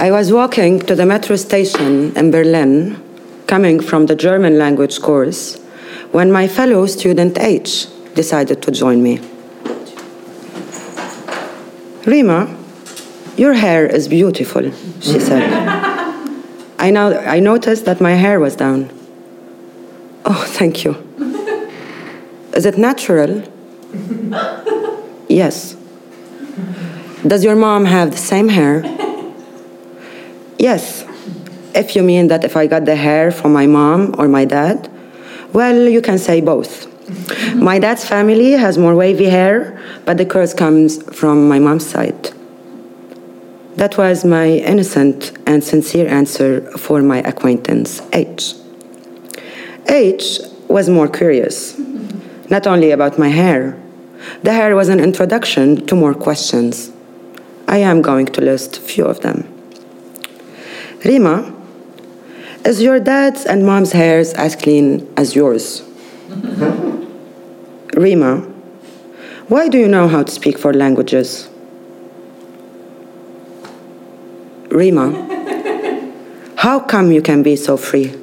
I was walking to the metro station in Berlin, coming from the German language course, when my fellow student H decided to join me. Rima, your hair is beautiful, she said. I, now, I noticed that my hair was down. Oh, thank you. Is it natural? yes. Does your mom have the same hair? Yes. If you mean that if I got the hair from my mom or my dad, well, you can say both. my dad's family has more wavy hair, but the curls comes from my mom's side. That was my innocent and sincere answer for my acquaintance, H. H was more curious, not only about my hair. The hair was an introduction to more questions. I am going to list few of them. Rima, is your dad's and mom's hairs as clean as yours? Rima, why do you know how to speak four languages? Rima, how come you can be so free?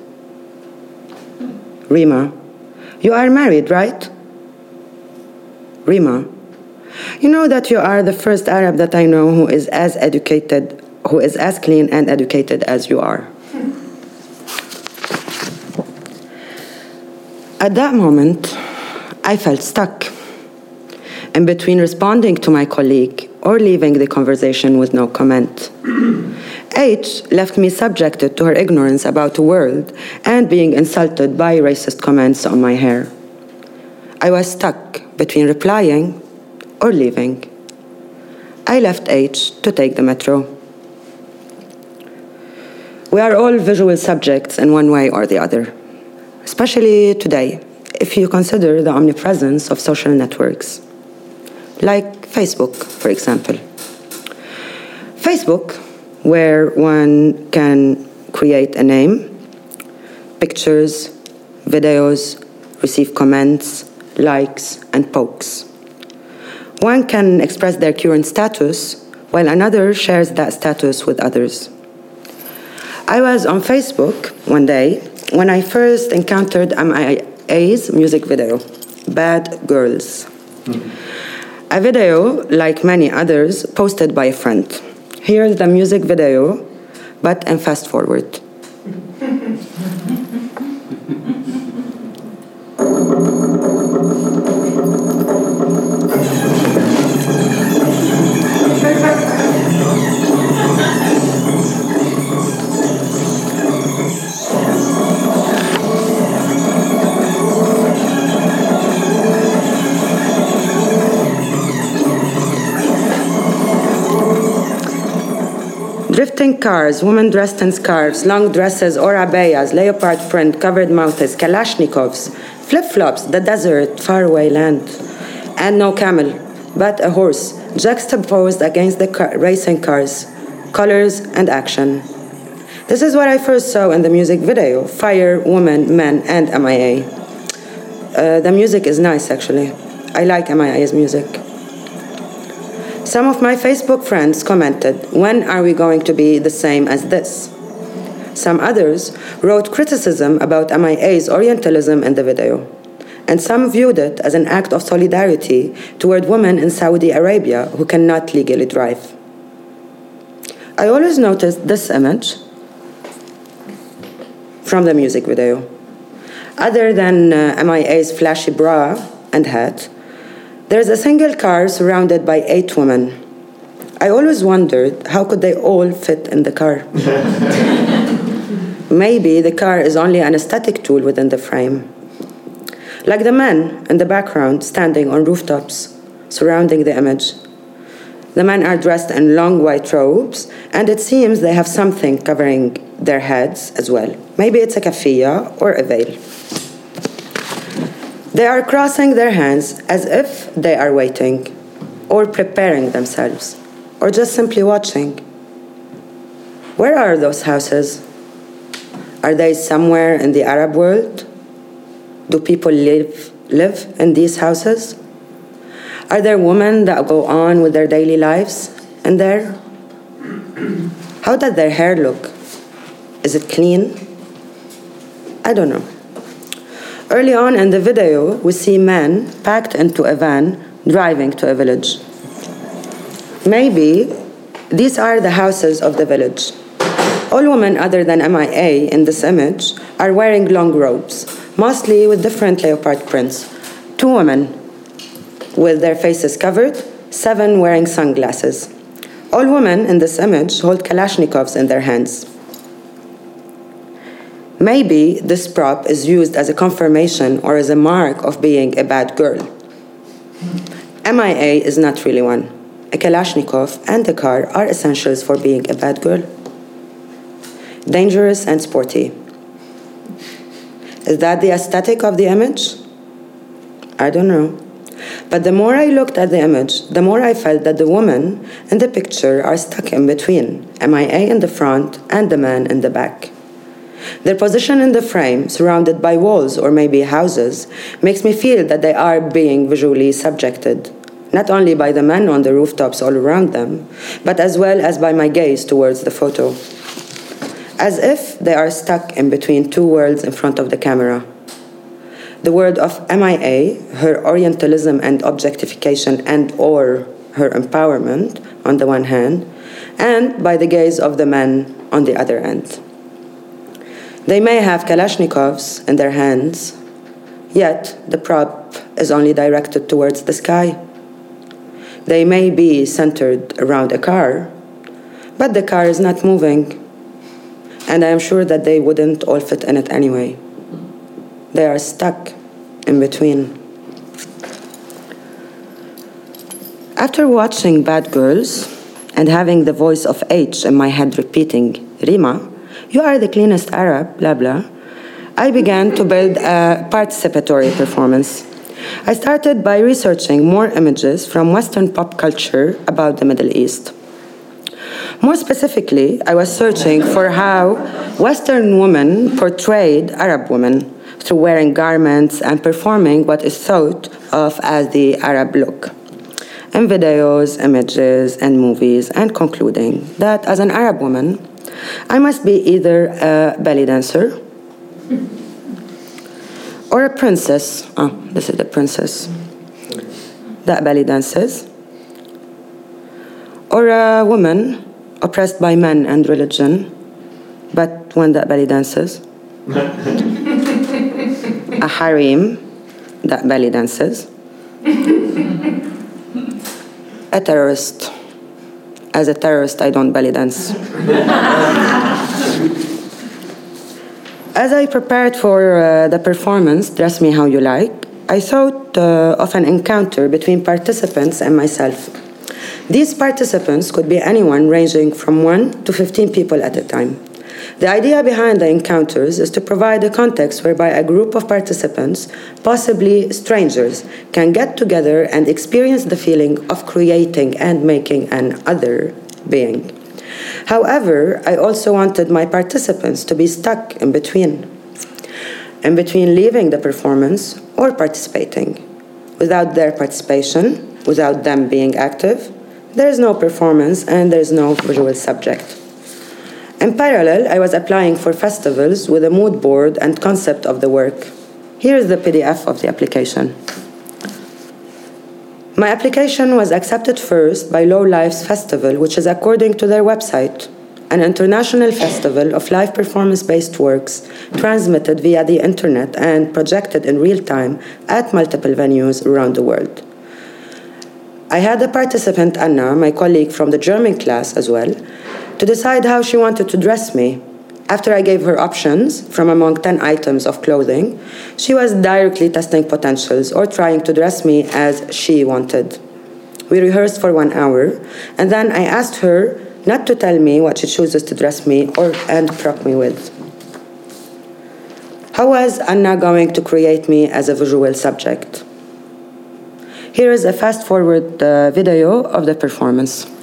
Rima, you are married, right? Rima, you know that you are the first Arab that I know who is as educated, who is as clean and educated as you are. At that moment, I felt stuck. And between responding to my colleague or leaving the conversation with no comment, H left me subjected to her ignorance about the world and being insulted by racist comments on my hair. I was stuck between replying or leaving. I left H to take the metro. We are all visual subjects in one way or the other especially today, if you consider the omnipresence of social networks, like Facebook, for example. Facebook, where one can create a name, pictures, videos, receive comments, likes, and pokes. One can express their current status, while another shares that status with others. I was on Facebook one day when I first encountered MIA's music video, Bad Girls. Mm-hmm. A video, like many others, posted by a friend. Here's the music video, but in fast forward. Cars, women dressed in scarves, long dresses or abayas, leopard print, covered mouths, kalashnikovs, flip flops, the desert, faraway land. And no camel, but a horse, juxtaposed against the car, racing cars, colors and action. This is what I first saw in the music video Fire, Woman, Men, and MIA. Uh, the music is nice, actually. I like MIA's music. Some of my Facebook friends commented, When are we going to be the same as this? Some others wrote criticism about MIA's Orientalism in the video. And some viewed it as an act of solidarity toward women in Saudi Arabia who cannot legally drive. I always noticed this image from the music video. Other than uh, MIA's flashy bra and hat, there's a single car surrounded by eight women. I always wondered how could they all fit in the car? Maybe the car is only an aesthetic tool within the frame. Like the men in the background standing on rooftops surrounding the image. The men are dressed in long white robes, and it seems they have something covering their heads as well. Maybe it's a kafia or a veil. They are crossing their hands as if they are waiting, or preparing themselves, or just simply watching. Where are those houses? Are they somewhere in the Arab world? Do people live, live in these houses? Are there women that go on with their daily lives in there? How does their hair look? Is it clean? I don't know. Early on in the video, we see men packed into a van driving to a village. Maybe these are the houses of the village. All women other than MIA in this image are wearing long robes, mostly with different leopard prints. Two women with their faces covered, seven wearing sunglasses. All women in this image hold Kalashnikovs in their hands. Maybe this prop is used as a confirmation or as a mark of being a bad girl. MIA is not really one. A Kalashnikov and a car are essentials for being a bad girl. Dangerous and sporty. Is that the aesthetic of the image? I don't know. But the more I looked at the image, the more I felt that the woman in the picture are stuck in between MIA in the front and the man in the back. Their position in the frame, surrounded by walls or maybe houses, makes me feel that they are being visually subjected, not only by the men on the rooftops all around them, but as well as by my gaze towards the photo. As if they are stuck in between two worlds in front of the camera. The world of MIA, her Orientalism and objectification and or her empowerment on the one hand, and by the gaze of the men on the other end. They may have Kalashnikovs in their hands, yet the prop is only directed towards the sky. They may be centered around a car, but the car is not moving, and I am sure that they wouldn't all fit in it anyway. They are stuck in between. After watching Bad Girls and having the voice of H in my head repeating, Rima, you are the cleanest Arab, blah, blah. I began to build a participatory performance. I started by researching more images from Western pop culture about the Middle East. More specifically, I was searching for how Western women portrayed Arab women through wearing garments and performing what is thought of as the Arab look. In videos, images, and movies, and concluding that as an Arab woman, I must be either a belly dancer or a princess. Oh, this is the princess that belly dances. Or a woman oppressed by men and religion, but one that belly dances. a harem that belly dances. a terrorist as a terrorist, I don't belly dance. as I prepared for uh, the performance, Dress Me How You Like, I thought uh, of an encounter between participants and myself. These participants could be anyone ranging from 1 to 15 people at a time. The idea behind the encounters is to provide a context whereby a group of participants, possibly strangers, can get together and experience the feeling of creating and making an other being. However, I also wanted my participants to be stuck in between, in between leaving the performance or participating. Without their participation, without them being active, there is no performance and there is no visual subject. In parallel, I was applying for festivals with a mood board and concept of the work. Here is the PDF of the application. My application was accepted first by Low Lives Festival, which is, according to their website, an international festival of live performance based works transmitted via the internet and projected in real time at multiple venues around the world. I had a participant, Anna, my colleague from the German class as well, to decide how she wanted to dress me. After I gave her options from among 10 items of clothing, she was directly testing potentials or trying to dress me as she wanted. We rehearsed for one hour, and then I asked her not to tell me what she chooses to dress me or and prop me with. How was Anna going to create me as a visual subject? Here is a fast forward uh, video of the performance.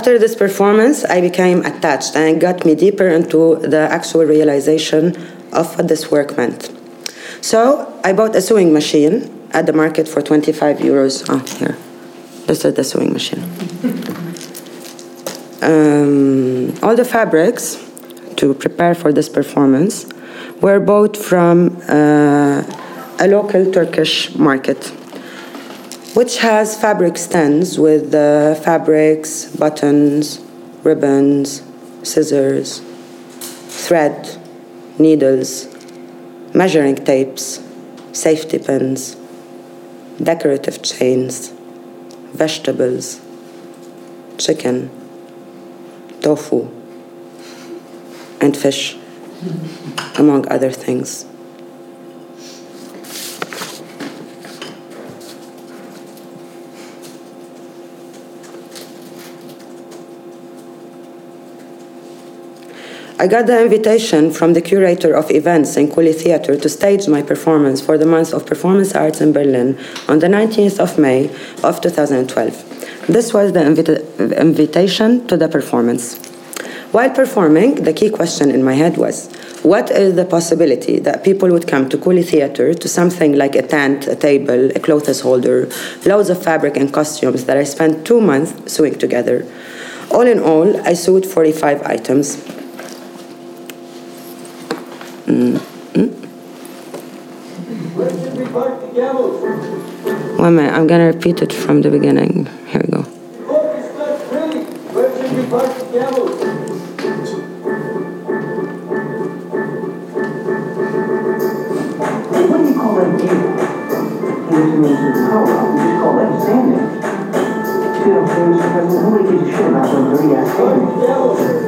After this performance, I became attached and it got me deeper into the actual realization of what this work meant. So I bought a sewing machine at the market for 25 euros. Oh, here. This is the sewing machine. Um, all the fabrics to prepare for this performance were bought from uh, a local Turkish market which has fabric stands with uh, fabrics, buttons, ribbons, scissors, thread, needles, measuring tapes, safety pins, decorative chains, vegetables, chicken, tofu, and fish, among other things. I got the invitation from the curator of events in Cooley Theatre to stage my performance for the month of performance arts in Berlin on the 19th of May of 2012. This was the invita- invitation to the performance. While performing, the key question in my head was what is the possibility that people would come to Cooley Theatre to something like a tent, a table, a clothes holder, loads of fabric and costumes that I spent two months sewing together? All in all, I sewed 45 items. One minute, I'm gonna repeat it from the beginning. Here we go. What do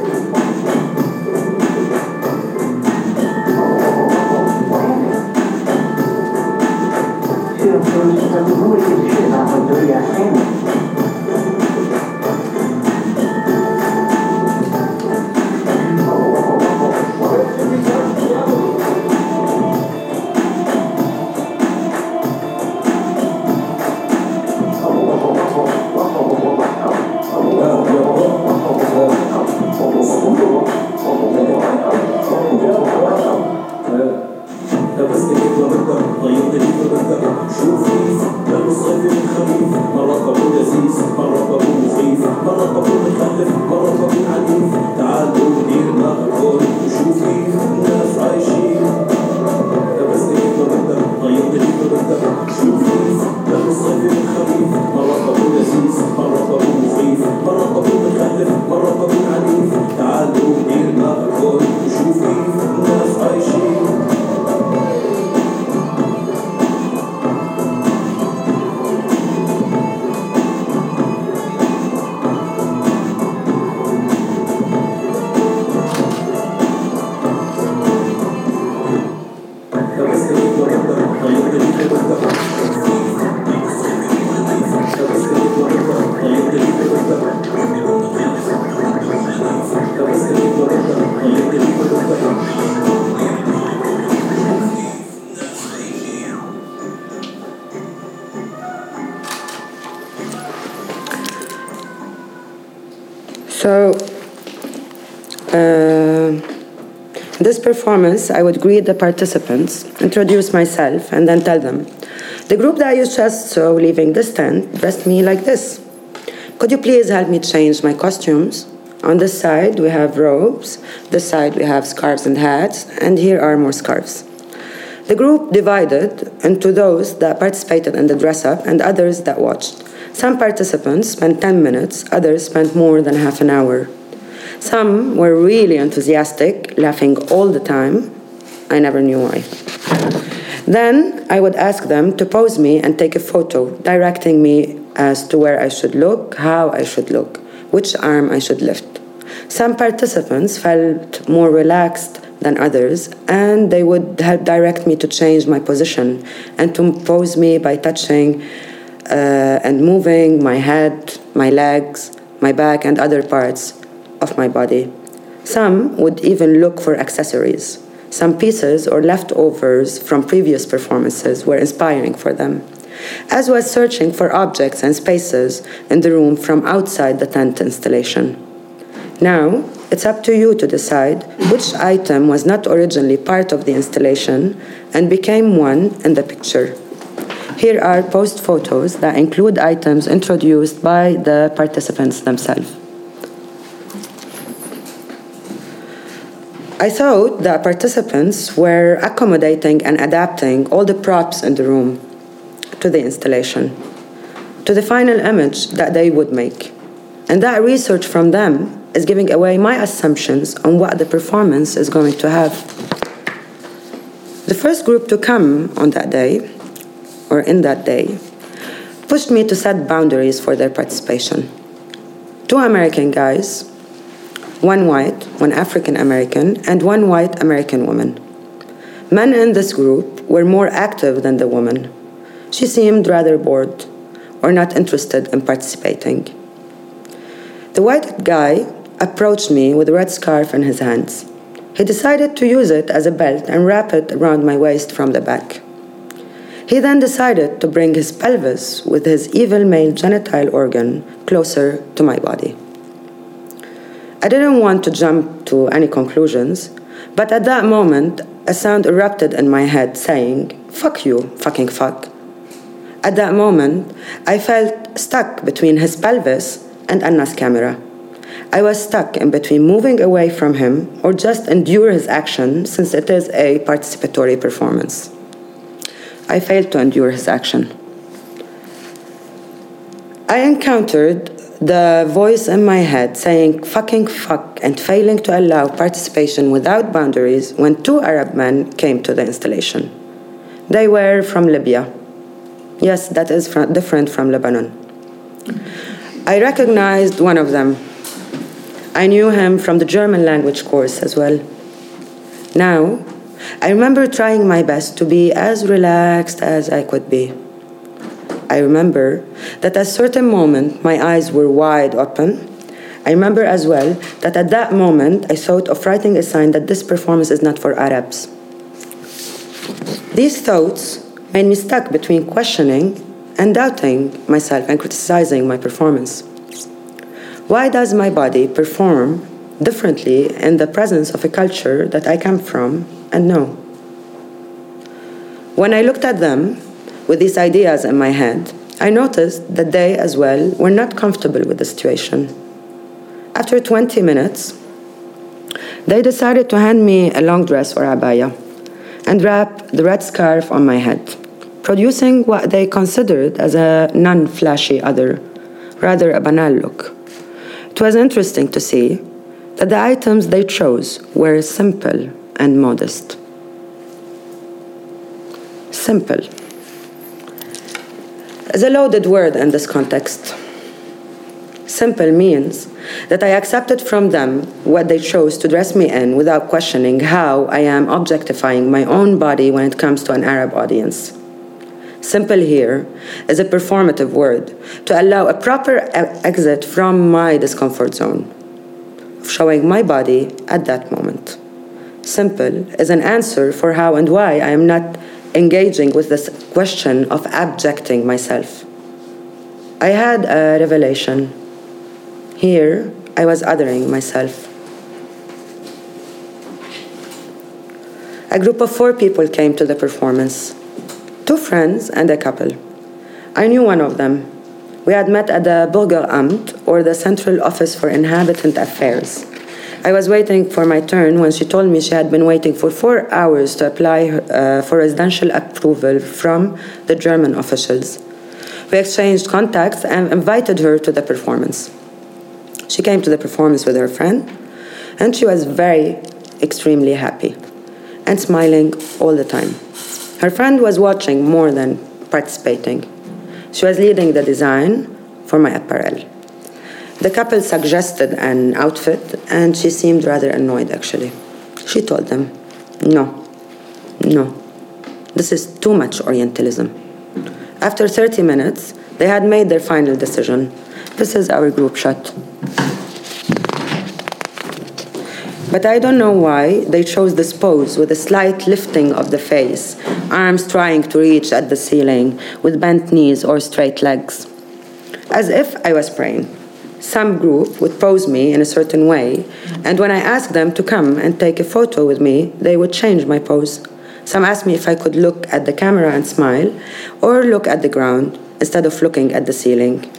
you So, uh, this performance, I would greet the participants, introduce myself, and then tell them, the group that you just saw leaving this tent dressed me like this. Could you please help me change my costumes? On this side, we have robes, this side, we have scarves and hats, and here are more scarves. The group divided into those that participated in the dress up and others that watched. Some participants spent 10 minutes, others spent more than half an hour. Some were really enthusiastic, laughing all the time. I never knew why. Then I would ask them to pose me and take a photo, directing me as to where I should look, how I should look, which arm I should lift. Some participants felt more relaxed than others, and they would help direct me to change my position and to pose me by touching uh, and moving my head, my legs, my back, and other parts of my body. Some would even look for accessories. Some pieces or leftovers from previous performances were inspiring for them. as was searching for objects and spaces in the room from outside the tent installation. Now, it's up to you to decide which item was not originally part of the installation and became one in the picture. Here are post photos that include items introduced by the participants themselves. I thought that participants were accommodating and adapting all the props in the room to the installation, to the final image that they would make. And that research from them is giving away my assumptions on what the performance is going to have. The first group to come on that day, or in that day, pushed me to set boundaries for their participation. Two American guys, one white, one African American, and one white American woman. Men in this group were more active than the woman. She seemed rather bored or not interested in participating. The white guy approached me with a red scarf in his hands. He decided to use it as a belt and wrap it around my waist from the back. He then decided to bring his pelvis with his evil male genital organ closer to my body. I didn't want to jump to any conclusions, but at that moment, a sound erupted in my head saying, Fuck you, fucking fuck. At that moment, I felt stuck between his pelvis and Anna's camera. I was stuck in between moving away from him or just endure his action since it is a participatory performance. I failed to endure his action. I encountered the voice in my head saying fucking fuck and failing to allow participation without boundaries when two Arab men came to the installation. They were from Libya. Yes, that is different from Lebanon. I recognized one of them I knew him from the German language course as well. Now, I remember trying my best to be as relaxed as I could be. I remember that at a certain moment my eyes were wide open. I remember as well that at that moment I thought of writing a sign that this performance is not for Arabs. These thoughts made me stuck between questioning and doubting myself and criticizing my performance. Why does my body perform differently in the presence of a culture that I come from and no. When I looked at them with these ideas in my head, I noticed that they as well were not comfortable with the situation. After 20 minutes, they decided to hand me a long dress or abaya and wrap the red scarf on my head, producing what they considered as a non flashy other, rather a banal look. It was interesting to see that the items they chose were simple and modest. Simple is a loaded word in this context. Simple means that I accepted from them what they chose to dress me in without questioning how I am objectifying my own body when it comes to an Arab audience. Simple here is a performative word to allow a proper exit from my discomfort zone of showing my body at that moment. Simple is an answer for how and why I am not engaging with this question of abjecting myself. I had a revelation. Here, I was othering myself. A group of four people came to the performance two friends and a couple. I knew one of them. We had met at the Bürgeramt, or the Central Office for Inhabitant Affairs. I was waiting for my turn when she told me she had been waiting for four hours to apply uh, for residential approval from the German officials. We exchanged contacts and invited her to the performance. She came to the performance with her friend, and she was very, extremely happy and smiling all the time. Her friend was watching more than participating. She was leading the design for my apparel. The couple suggested an outfit, and she seemed rather annoyed actually. She told them, No, no, this is too much Orientalism. After 30 minutes, they had made their final decision. This is our group shot. But I don't know why they chose this pose with a slight lifting of the face, arms trying to reach at the ceiling, with bent knees or straight legs. As if I was praying. Some group would pose me in a certain way, and when I asked them to come and take a photo with me, they would change my pose. Some asked me if I could look at the camera and smile, or look at the ground instead of looking at the ceiling.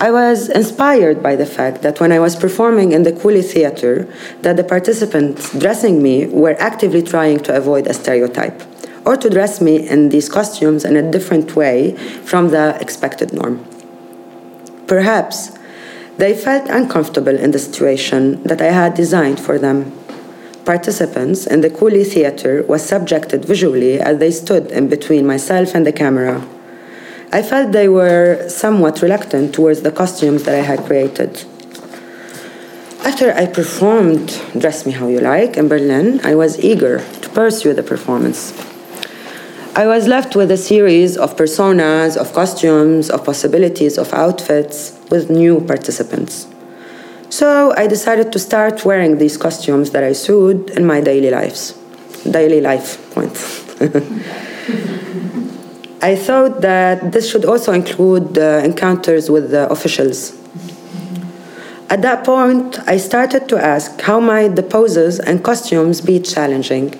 I was inspired by the fact that when I was performing in the Cooley Theater, that the participants dressing me were actively trying to avoid a stereotype or to dress me in these costumes in a different way from the expected norm. Perhaps they felt uncomfortable in the situation that I had designed for them. Participants in the Cooley Theater was subjected visually as they stood in between myself and the camera. I felt they were somewhat reluctant towards the costumes that I had created. After I performed Dress Me How You Like in Berlin, I was eager to pursue the performance. I was left with a series of personas, of costumes, of possibilities, of outfits with new participants. So I decided to start wearing these costumes that I sewed in my daily lives. Daily life point. I thought that this should also include uh, encounters with the officials. At that point, I started to ask how might the poses and costumes be challenging.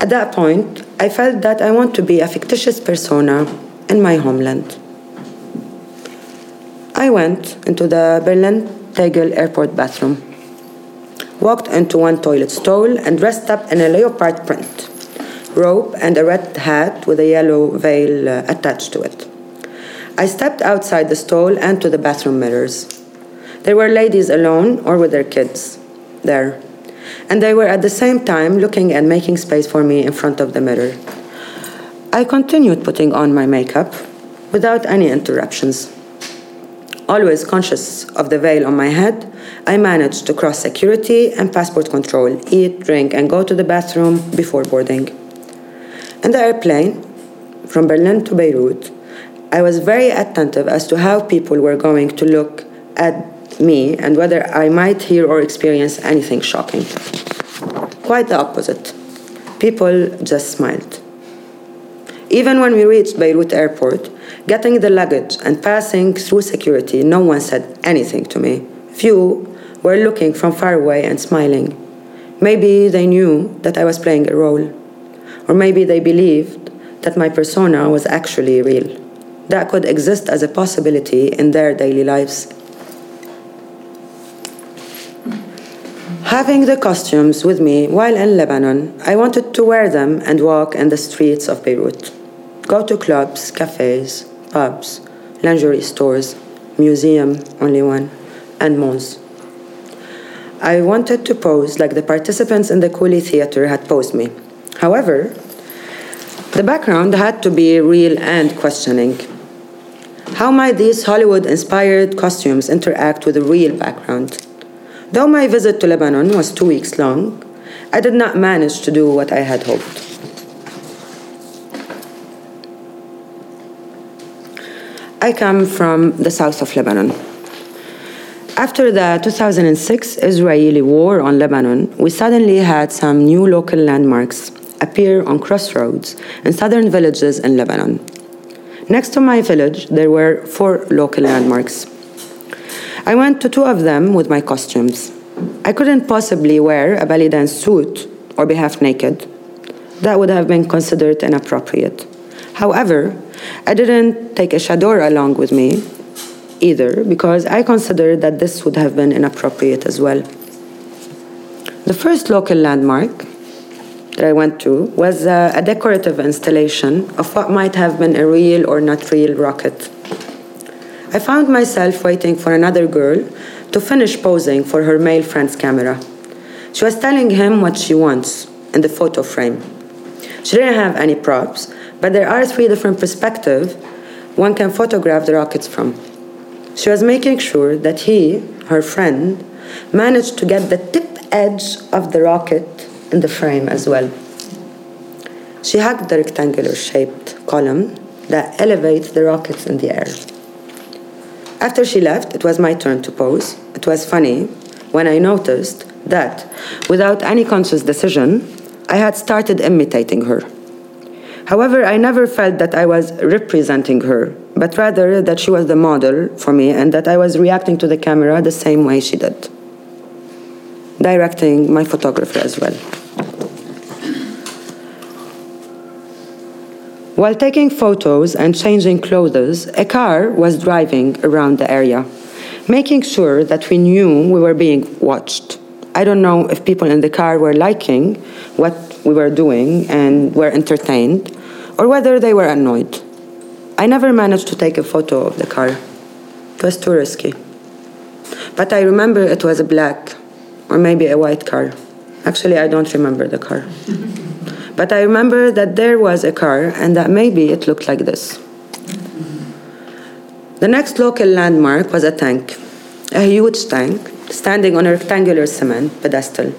At that point, I felt that I want to be a fictitious persona in my homeland. I went into the Berlin Tegel airport bathroom, walked into one toilet stall, and dressed up in a leopard print robe and a red hat with a yellow veil uh, attached to it. I stepped outside the stall and to the bathroom mirrors. There were ladies alone or with their kids there and they were at the same time looking and making space for me in front of the mirror. I continued putting on my makeup without any interruptions. Always conscious of the veil on my head, I managed to cross security and passport control, eat, drink, and go to the bathroom before boarding. In the airplane from Berlin to Beirut, I was very attentive as to how people were going to look at me and whether I might hear or experience anything shocking. Quite the opposite. People just smiled. Even when we reached Beirut airport, getting the luggage and passing through security, no one said anything to me. Few were looking from far away and smiling. Maybe they knew that I was playing a role, or maybe they believed that my persona was actually real. That could exist as a possibility in their daily lives. Having the costumes with me while in Lebanon, I wanted to wear them and walk in the streets of Beirut. Go to clubs, cafes, pubs, lingerie stores, museum, only one, and malls. I wanted to pose like the participants in the Cooley Theater had posed me. However, the background had to be real and questioning. How might these Hollywood inspired costumes interact with the real background? Though my visit to Lebanon was two weeks long, I did not manage to do what I had hoped. I come from the south of Lebanon. After the 2006 Israeli war on Lebanon, we suddenly had some new local landmarks appear on crossroads in southern villages in Lebanon. Next to my village, there were four local landmarks I went to two of them with my costumes. I couldn't possibly wear a belly dance suit or be half naked. That would have been considered inappropriate. However, I didn't take a chador along with me either because I considered that this would have been inappropriate as well. The first local landmark that I went to was a, a decorative installation of what might have been a real or not real rocket. I found myself waiting for another girl to finish posing for her male friend's camera. She was telling him what she wants in the photo frame. She didn't have any props, but there are three different perspectives one can photograph the rockets from. She was making sure that he, her friend, managed to get the tip edge of the rocket in the frame as well. She hugged the rectangular shaped column that elevates the rockets in the air. After she left, it was my turn to pose. It was funny when I noticed that, without any conscious decision, I had started imitating her. However, I never felt that I was representing her, but rather that she was the model for me and that I was reacting to the camera the same way she did, directing my photographer as well. While taking photos and changing clothes, a car was driving around the area, making sure that we knew we were being watched. I don't know if people in the car were liking what we were doing and were entertained, or whether they were annoyed. I never managed to take a photo of the car. It was too risky. But I remember it was a black or maybe a white car. Actually, I don't remember the car. But I remember that there was a car and that maybe it looked like this. The next local landmark was a tank, a huge tank standing on a rectangular cement pedestal.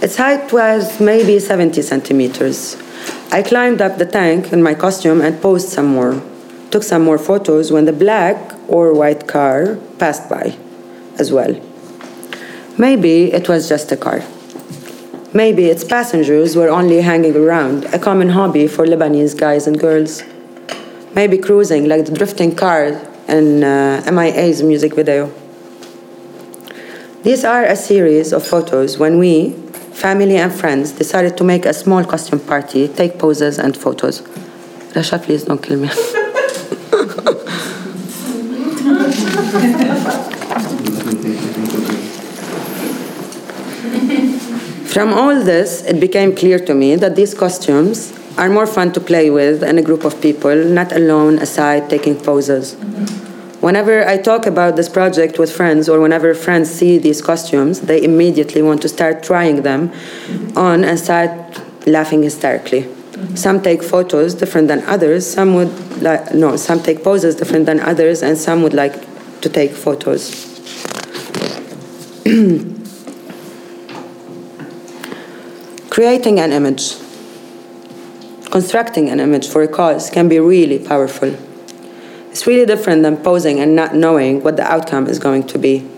Its height was maybe 70 centimeters. I climbed up the tank in my costume and posed some more, took some more photos when the black or white car passed by as well. Maybe it was just a car. Maybe its passengers were only hanging around, a common hobby for Lebanese guys and girls. Maybe cruising like the drifting car in uh, MIA's music video. These are a series of photos when we, family and friends, decided to make a small costume party, take poses and photos. Rasha, please don't kill me. From all this, it became clear to me that these costumes are more fun to play with in a group of people, not alone, aside, taking poses. Whenever I talk about this project with friends, or whenever friends see these costumes, they immediately want to start trying them on and start laughing hysterically. Some take photos different than others. Some would like no. Some take poses different than others, and some would like to take photos. Creating an image, constructing an image for a cause can be really powerful. It's really different than posing and not knowing what the outcome is going to be.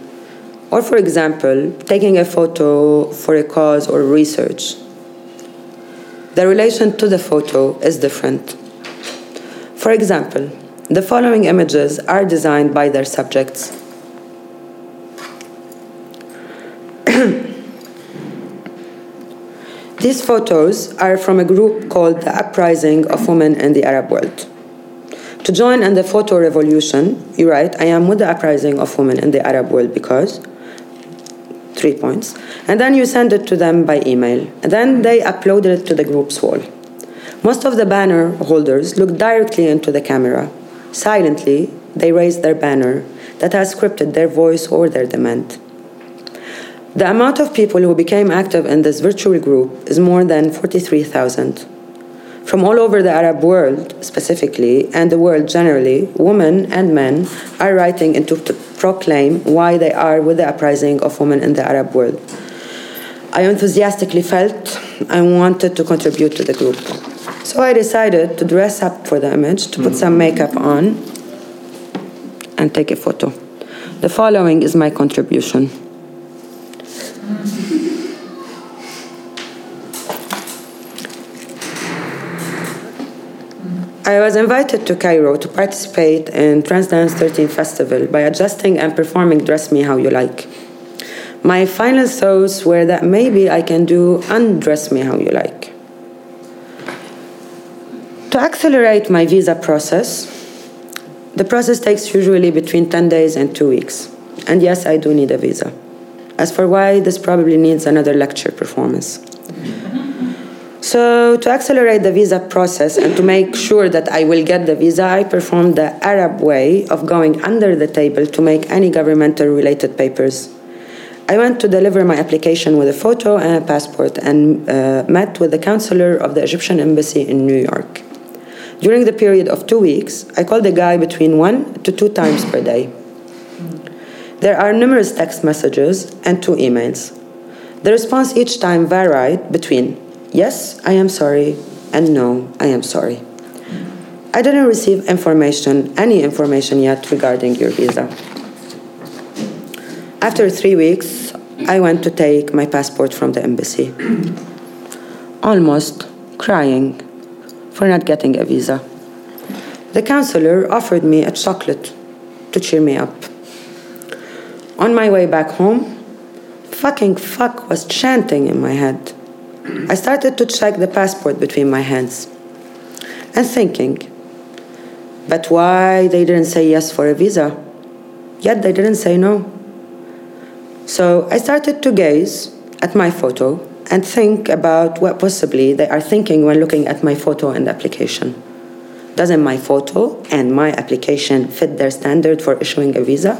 Or, for example, taking a photo for a cause or research. The relation to the photo is different. For example, the following images are designed by their subjects. These photos are from a group called the Uprising of Women in the Arab World. To join in the photo revolution, you write, I am with the Uprising of Women in the Arab World because, three points, and then you send it to them by email. And then they upload it to the group's wall. Most of the banner holders look directly into the camera. Silently, they raise their banner that has scripted their voice or their demand. The amount of people who became active in this virtual group is more than 43,000. From all over the Arab world, specifically, and the world generally, women and men are writing in to proclaim why they are with the uprising of women in the Arab world. I enthusiastically felt I wanted to contribute to the group. So I decided to dress up for the image, to put some makeup on, and take a photo. The following is my contribution. I was invited to Cairo to participate in Transdance 13 Festival by adjusting and performing Dress Me How You Like. My final thoughts were that maybe I can do Undress Me How You Like. To accelerate my visa process, the process takes usually between 10 days and two weeks. And yes, I do need a visa. As for why, this probably needs another lecture performance. So, to accelerate the visa process and to make sure that I will get the visa, I performed the Arab way of going under the table to make any governmental related papers. I went to deliver my application with a photo and a passport and uh, met with the counselor of the Egyptian embassy in New York. During the period of two weeks, I called the guy between one to two times per day. There are numerous text messages and two emails. The response each time varied between yes, I am sorry, and no, I am sorry. I didn't receive information, any information yet regarding your visa. After three weeks, I went to take my passport from the embassy, almost crying for not getting a visa. The counselor offered me a chocolate to cheer me up. On my way back home, fucking fuck was chanting in my head. I started to check the passport between my hands and thinking, but why they didn't say yes for a visa? Yet they didn't say no. So I started to gaze at my photo and think about what possibly they are thinking when looking at my photo and application. Doesn't my photo and my application fit their standard for issuing a visa?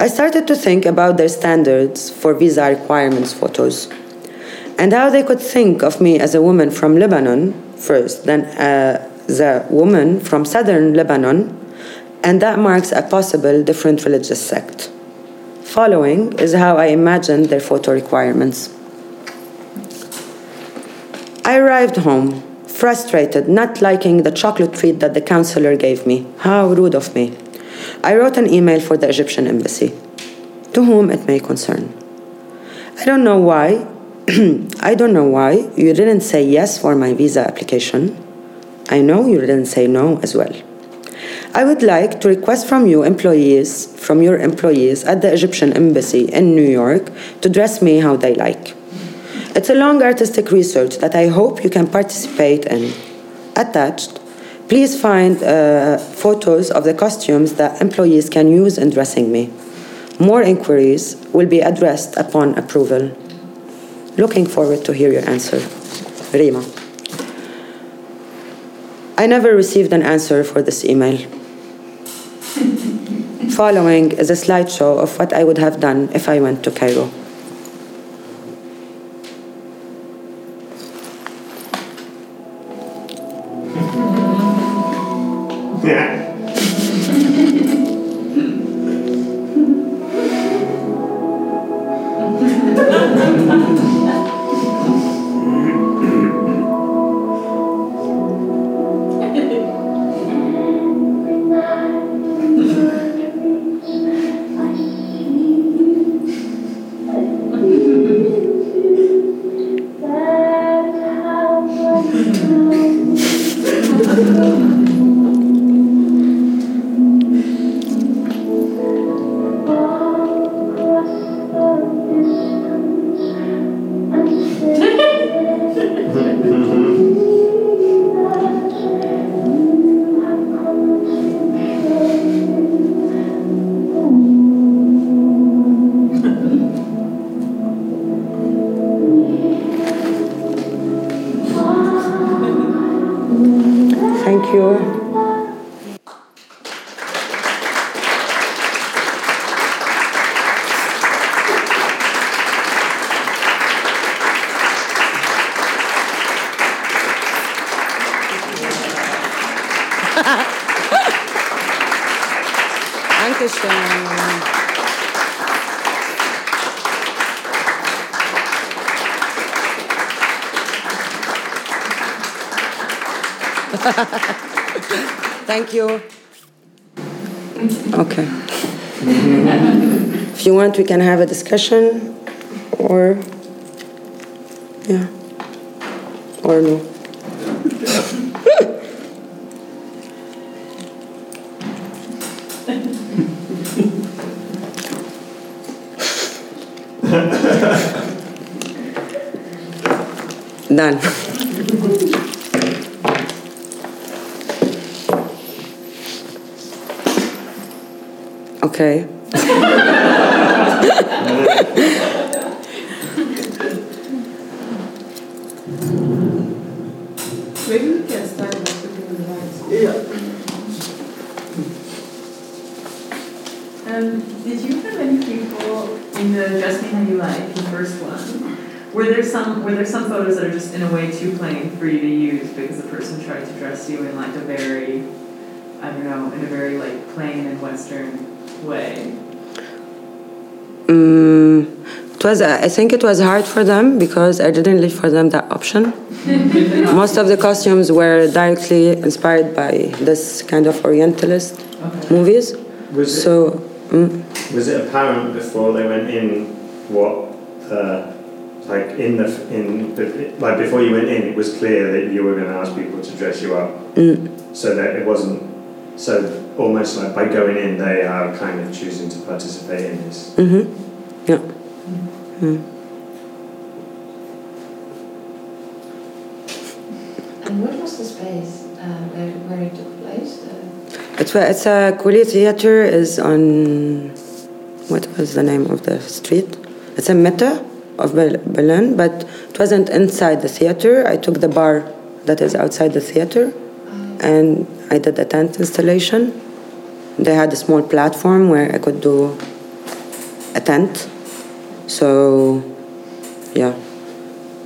I started to think about their standards for visa requirements photos and how they could think of me as a woman from Lebanon first, then uh, as a woman from southern Lebanon, and that marks a possible different religious sect. Following is how I imagined their photo requirements. I arrived home, frustrated, not liking the chocolate treat that the counselor gave me. How rude of me. I wrote an email for the Egyptian embassy, to whom it may concern. I don't know why. I don't know why you didn't say yes for my visa application. I know you didn't say no as well. I would like to request from you employees, from your employees at the Egyptian embassy in New York to dress me how they like. It's a long artistic research that I hope you can participate in. Attached, please find uh, photos of the costumes that employees can use in dressing me. More inquiries will be addressed upon approval. Looking forward to hear your answer. Rima. I never received an answer for this email. Following is a slideshow of what I would have done if I went to Cairo. Thank you. Okay. if you want, we can have a discussion or, yeah, or no. Done. Okay. Maybe we can start by putting the lights. Um, did you have any people in the Dress Me How You Like, the first one? Were there some were there some photos that are just in a way too plain for you to use because the person tried to dress you in like a very I don't know, in a very like plain and western way? Mm, it was. I think it was hard for them because I didn't leave for them that option. Most of the costumes were directly inspired by this kind of Orientalist Okay. movies. Was it, So Was it apparent before they went in what, uh, like in the in the, like before you went in, it was clear that you were going to ask people to dress you up, Mm. so that it wasn't so almost like by going in they are kind of choosing to participate in this. Mm-hmm. Yeah. Mm. And what was the space uh, where, where it took place? It's a, it's a Kulia Theater is on what was the name of the street? It's a Meta of Berlin, but it wasn't inside the theater. I took the bar that is outside the theater, and I did a tent installation. They had a small platform where I could do a tent. So, yeah.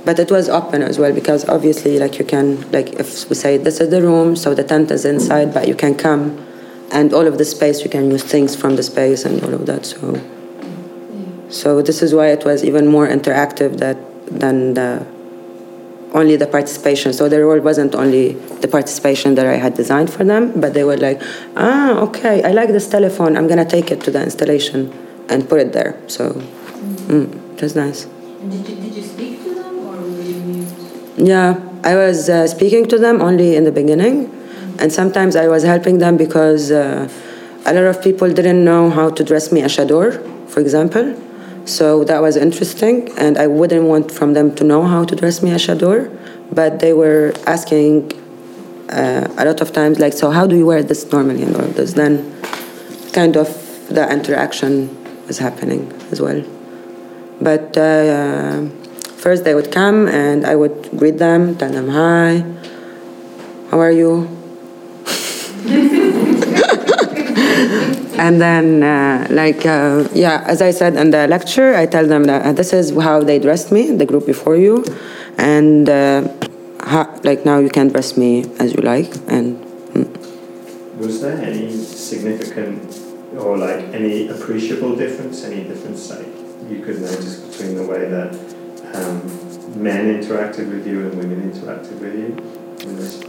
But it was open as well because obviously, like you can, like if we say this is the room, so the tent is inside, but you can come, and all of the space you can use things from the space and all of that. So, so this is why it was even more interactive that than the only the participation. So the role wasn't only the participation that I had designed for them, but they were like, ah, okay, I like this telephone. I'm gonna take it to the installation and put it there. So, mm, it was nice. did you, did you Yeah, I was uh, speaking to them only in the beginning, and sometimes I was helping them because uh, a lot of people didn't know how to dress me a chador, for example. So that was interesting, and I wouldn't want from them to know how to dress me a chador, but they were asking uh, a lot of times, like, so how do you wear this normally and all this? Then, kind of the interaction was happening as well. But uh, first they would come and I would greet them, tell them hi, how are you? and then, uh, like, uh, yeah, as I said in the lecture, I tell them that uh, this is how they dressed me, the group before you, and uh, how, like now you can dress me as you like, and Was there any significant or like any appreciable difference? Any difference like you could notice between the way that um, men interacted with you and women interacted with you in this?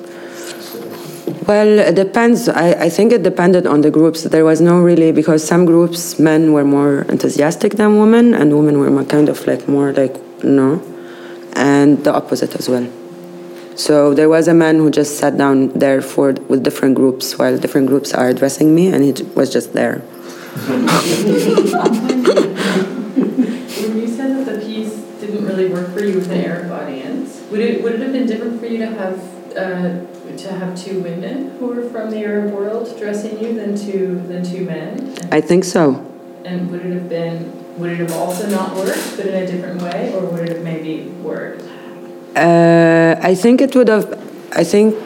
Well, it depends. I, I think it depended on the groups. There was no really because some groups men were more enthusiastic than women, and women were more kind of like more like no, and the opposite as well. So there was a man who just sat down there for with different groups while different groups are addressing me, and he was just there. When you said that the piece didn't really work for you with an Arab audience, would it would it have been different for you to have uh, to have two women who were from the Arab world dressing you than two than two men? I think so. And would it have been would it have also not worked, but in a different way, or would it have maybe worked? Uh, I think it would have. I think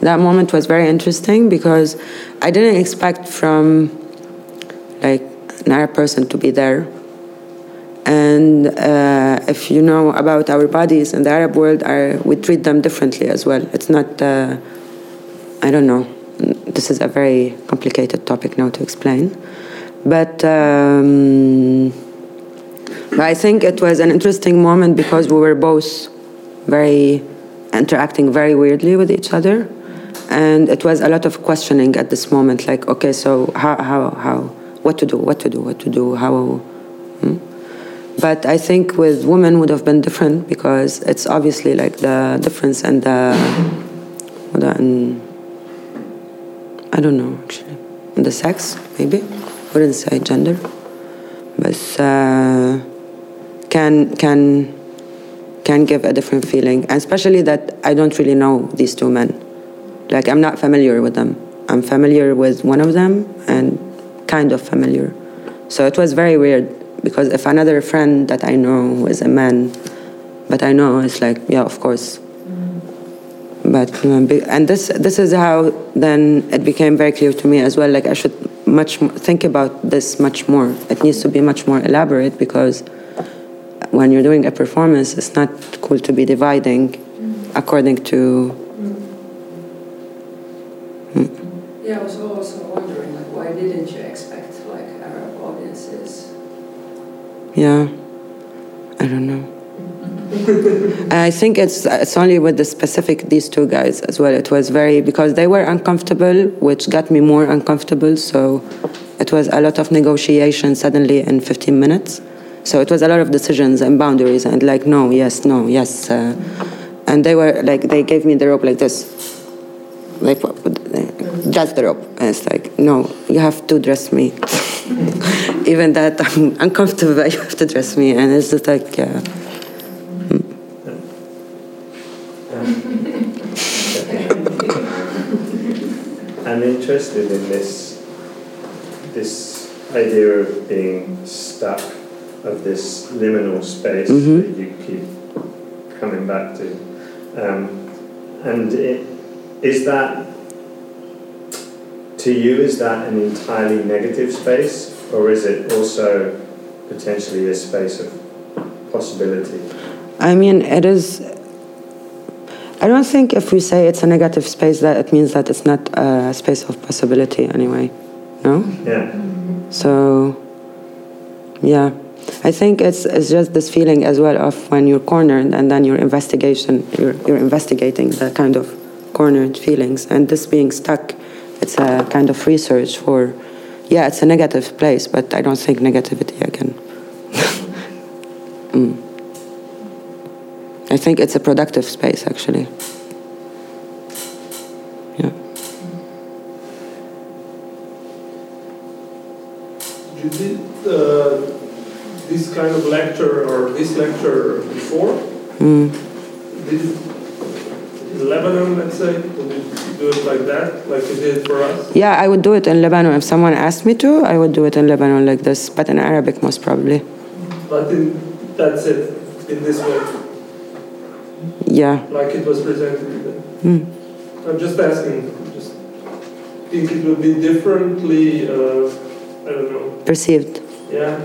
that moment was very interesting because I didn't expect from like an Arab person to be there. And uh, if you know about our bodies in the Arab world, we treat them differently as well. It's not. Uh, I don't know. This is a very complicated topic now to explain, but. Um, but I think it was an interesting moment because we were both very interacting very weirdly with each other and it was a lot of questioning at this moment like okay so how how how what to do what to do what to do how hmm? But i think with women would have been different because it's obviously like the difference and the and i don't know actually the sex maybe wouldn't say gender but uh, can can can give a different feeling, and especially that I don't really know these two men. Like I'm not familiar with them. I'm familiar with one of them and kind of familiar. So it was very weird because if another friend that I know is a man, but I know it's like yeah, of course. Mm-hmm. But um, be- and this this is how then it became very clear to me as well. Like I should much think about this much more. It needs to be much more elaborate because when you're doing a performance, it's not cool to be dividing mm-hmm. according to. Mm-hmm. Mm. Yeah, I was also wondering, like, why didn't you expect like Arab audiences? Yeah, I don't know. I think it's it's only with the specific these two guys as well. It was very because they were uncomfortable, which got me more uncomfortable. So it was a lot of negotiation suddenly in 15 minutes. So it was a lot of decisions and boundaries and like no, yes, no, yes, uh, and they were like they gave me the rope like this, like just the rope. And it's like no, you have to dress me. Even that I'm uncomfortable, but you have to dress me, and it's just like yeah. I'm interested in this this idea of being stuck of this liminal space Mhm. that you keep coming back to, um, and it, is that to you is that an entirely negative space, or is it also potentially a space of possibility? I mean, it is. I don't think if we say it's a negative space that it means that it's not a space of possibility anyway. No? Yeah. So, yeah. I think it's, it's just this feeling as well of when you're cornered and then your investigation, you're, you're investigating the kind of cornered feelings. And this being stuck, it's a kind of research for, yeah, it's a negative place, but I don't think negativity again. mm. I think it's a productive space, actually. Yeah. You did uh, this kind of lecture or this lecture before? Mm. Did it in Lebanon, let's say? Would you do it like that, like you did for us? Yeah, I would do it in Lebanon. If someone asked me to, I would do it in Lebanon like this, but in Arabic most probably. But in, that's it, in this way, Yeah. like it was presented. Mm. I'm just asking, just think it would be differently, uh, I don't know, Perceived. yeah?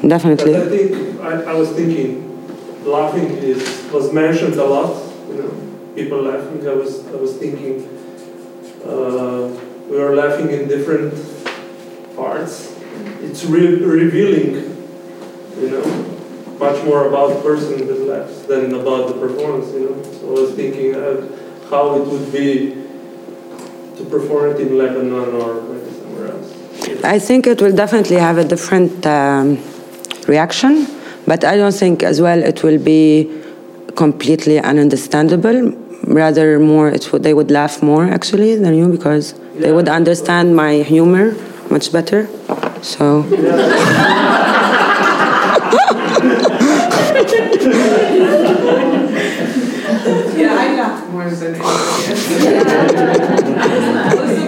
But Definitely. I think, I, I was thinking, laughing is, was mentioned a lot, you know, people laughing, I was, I was thinking, uh, we are laughing in different parts. It's re- revealing, you know, much more about the person that laughs than about the performance, you know. So I was thinking uh, how it would be to perform it in Lebanon or maybe somewhere else. I think it will definitely have a different um, reaction, but I don't think as well it will be completely ununderstandable. Rather, more it they would laugh more actually than you because they would understand my humor much better. So. Yeah, I laughed more than Also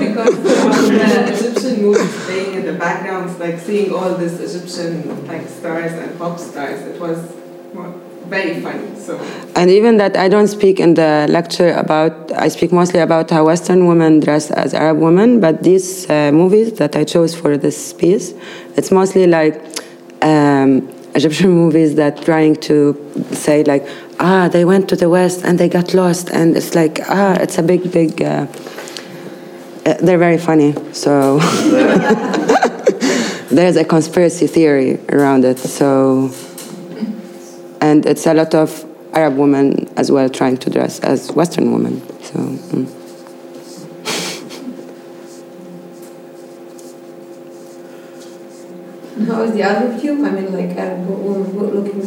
because the Egyptian movies in the background, like seeing all these Egyptian like stars and pop stars, it was more- very funny. So And even that I don't speak in the lecture about, I speak mostly about how Western women dress as Arab women, but these uh, movies that I chose for this piece, it's mostly like um, Egyptian movies that trying to say like, ah, they went to the West and they got lost, and it's like, ah, it's a big, big, uh, uh, they're very funny, so there's a conspiracy theory around it, so and it's a lot of Arab women as well trying to dress as Western women. So. Mm. How is the other view? I mean, like Arab woman wo- looking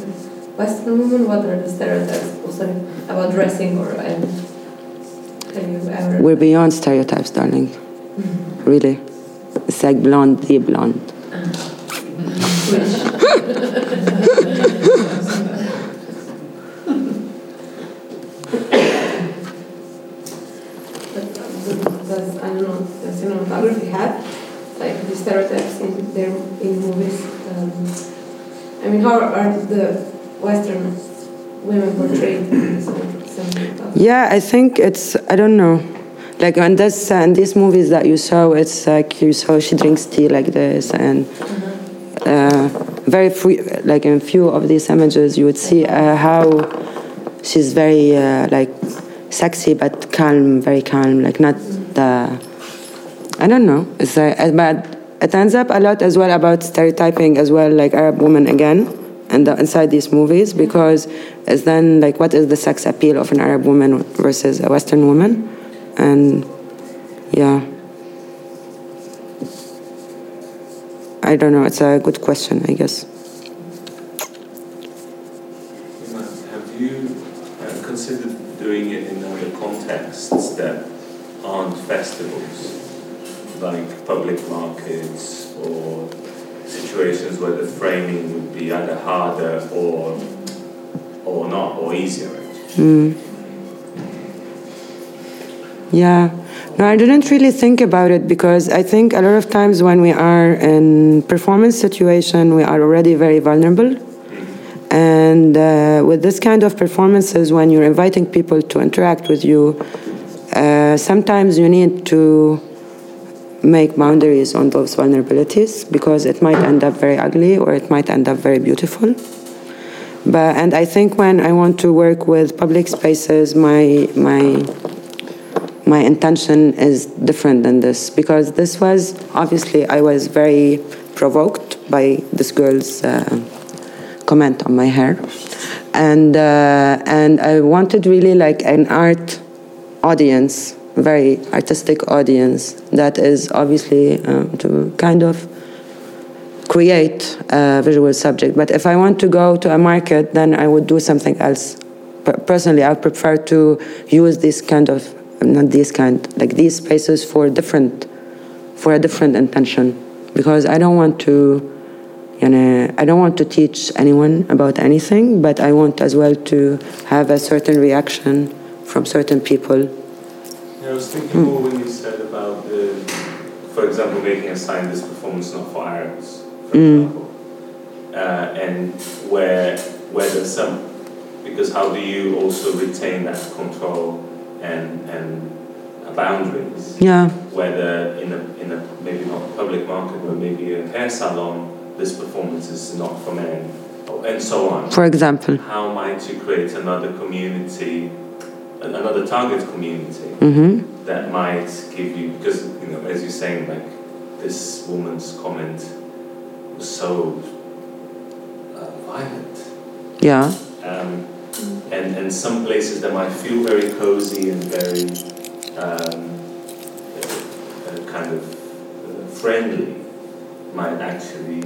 Western woman. What are the stereotypes oh, also about dressing or um, and have you ever? We're beyond stereotypes, darling. Mm-hmm. Really. It's like blonde, the blonde. Uh-huh. But does I don't know. Does cinematography have like the stereotypes in their in movies? Um, I mean, how are the Western women portrayed in some, some Yeah, I think it's, I don't know. Like on this, uh, in these movies that you saw, it's like you saw she drinks tea like this, and uh, very free, like in few of these images, you would see uh, how she's very uh, like sexy but calm, very calm, like not the. I don't know. It's like, uh, but it ends up a lot as well about stereotyping as well, like Arab women again, and the, inside these movies because it's then like what is the sex appeal of an Arab woman versus a Western woman, and yeah. I don't know. It's a good question, I guess. Have you considered doing it in other contexts that aren't festivals, like public markets or situations where the framing would be either harder or or not or easier? Mm. Yeah. No, I didn't really think about it because I think a lot of times when we are in performance situation, we are already very vulnerable. And uh, with this kind of performances, when you're inviting people to interact with you, uh, sometimes you need to make boundaries on those vulnerabilities because it might end up very ugly or it might end up very beautiful. But and I think when I want to work with public spaces, my my my intention is different than this because this was obviously I was very provoked by this girl's uh, comment on my hair, and uh, and I wanted really like an art audience, very artistic audience that is obviously um, to kind of create a visual subject. But if I want to go to a market, then I would do something else. Personally, I prefer to use this kind of not this kind like these spaces for different for a different intention because I don't want to you know, I don't want to teach anyone about anything, but I want as well to have a certain reaction from certain people. Yeah, I was thinking more when you said about the, for example, making a sign this performance not for Arabs, for Mm. example, uh, and where where there's some, because how do you also retain that control and and boundaries? Yeah. Whether in a in a maybe not a public market, but maybe a hair salon, this performance is not for men, and so on. For example. How might you create another community, another target community Mhm. that might give you, because, you know, as you're saying, like, this woman's comment was so uh, violent. Yeah. Um, and, and some places that might feel very cozy and very um, uh, uh, kind of uh, friendly might actually,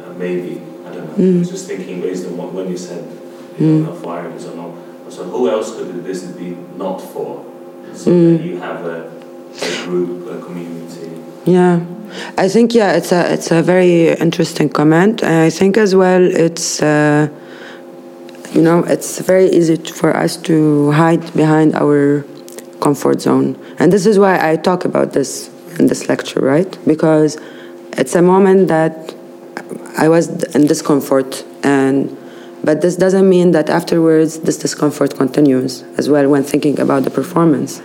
uh, maybe, I don't know, I was Mm. just thinking based on what, when you said, you Mm. know, for Irons or not, so who else could this be not for? So Mm. that you have a, a group, a community. Yeah, I think yeah, it's a it's a very interesting comment. I think as well, it's uh, you know it's very easy to, for us to hide behind our comfort zone, and this is why I talk about this in this lecture, right? Because it's a moment that I was in discomfort, and but this doesn't mean that afterwards this discomfort continues as well when thinking about the performance,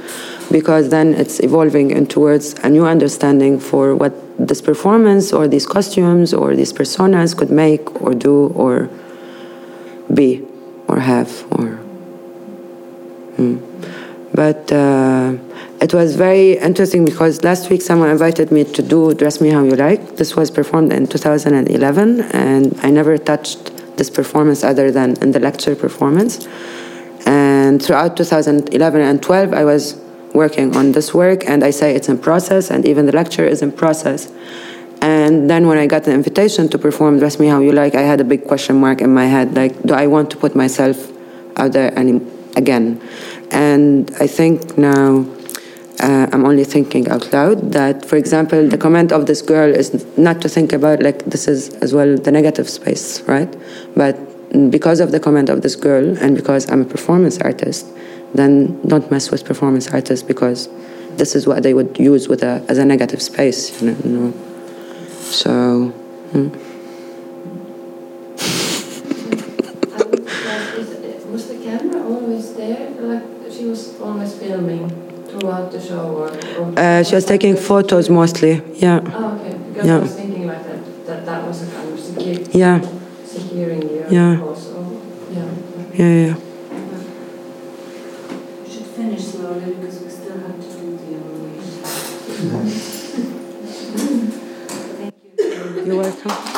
because then it's evolving in towards a new understanding for what this performance or these costumes or these personas could make or do or be or have or. Hmm. But uh, it was very interesting because last week someone invited me to do Dress Me How You Like. This was performed in 2011, and I never touched this performance other than in the lecture performance. And throughout 2011 and 12, I was working on this work, and I say it's in process, and even the lecture is in process. And then when I got the invitation to perform Dress Me How You Like, I had a big question mark in my head like, do I want to put myself out there any, again? And I think now uh, I'm only thinking out loud that, for example, the comment of this girl is not to think about like this is as well the negative space, right? But because of the comment of this girl and because I'm a performance artist, then don't mess with performance artists because this is what they would use with a, as a negative space, you know. You know? So. hmm. Was the camera always there? Like she was always filming throughout the show, or? or Uh, she was taking photos mostly, yeah. Oh, okay. Because Yeah. I was thinking like that, that that was a kind of secure, Yeah. securing you Yeah. also. Yeah. Yeah, yeah, yeah. We should finish slowly because we still have to do the evaluation. Thank you. You're welcome.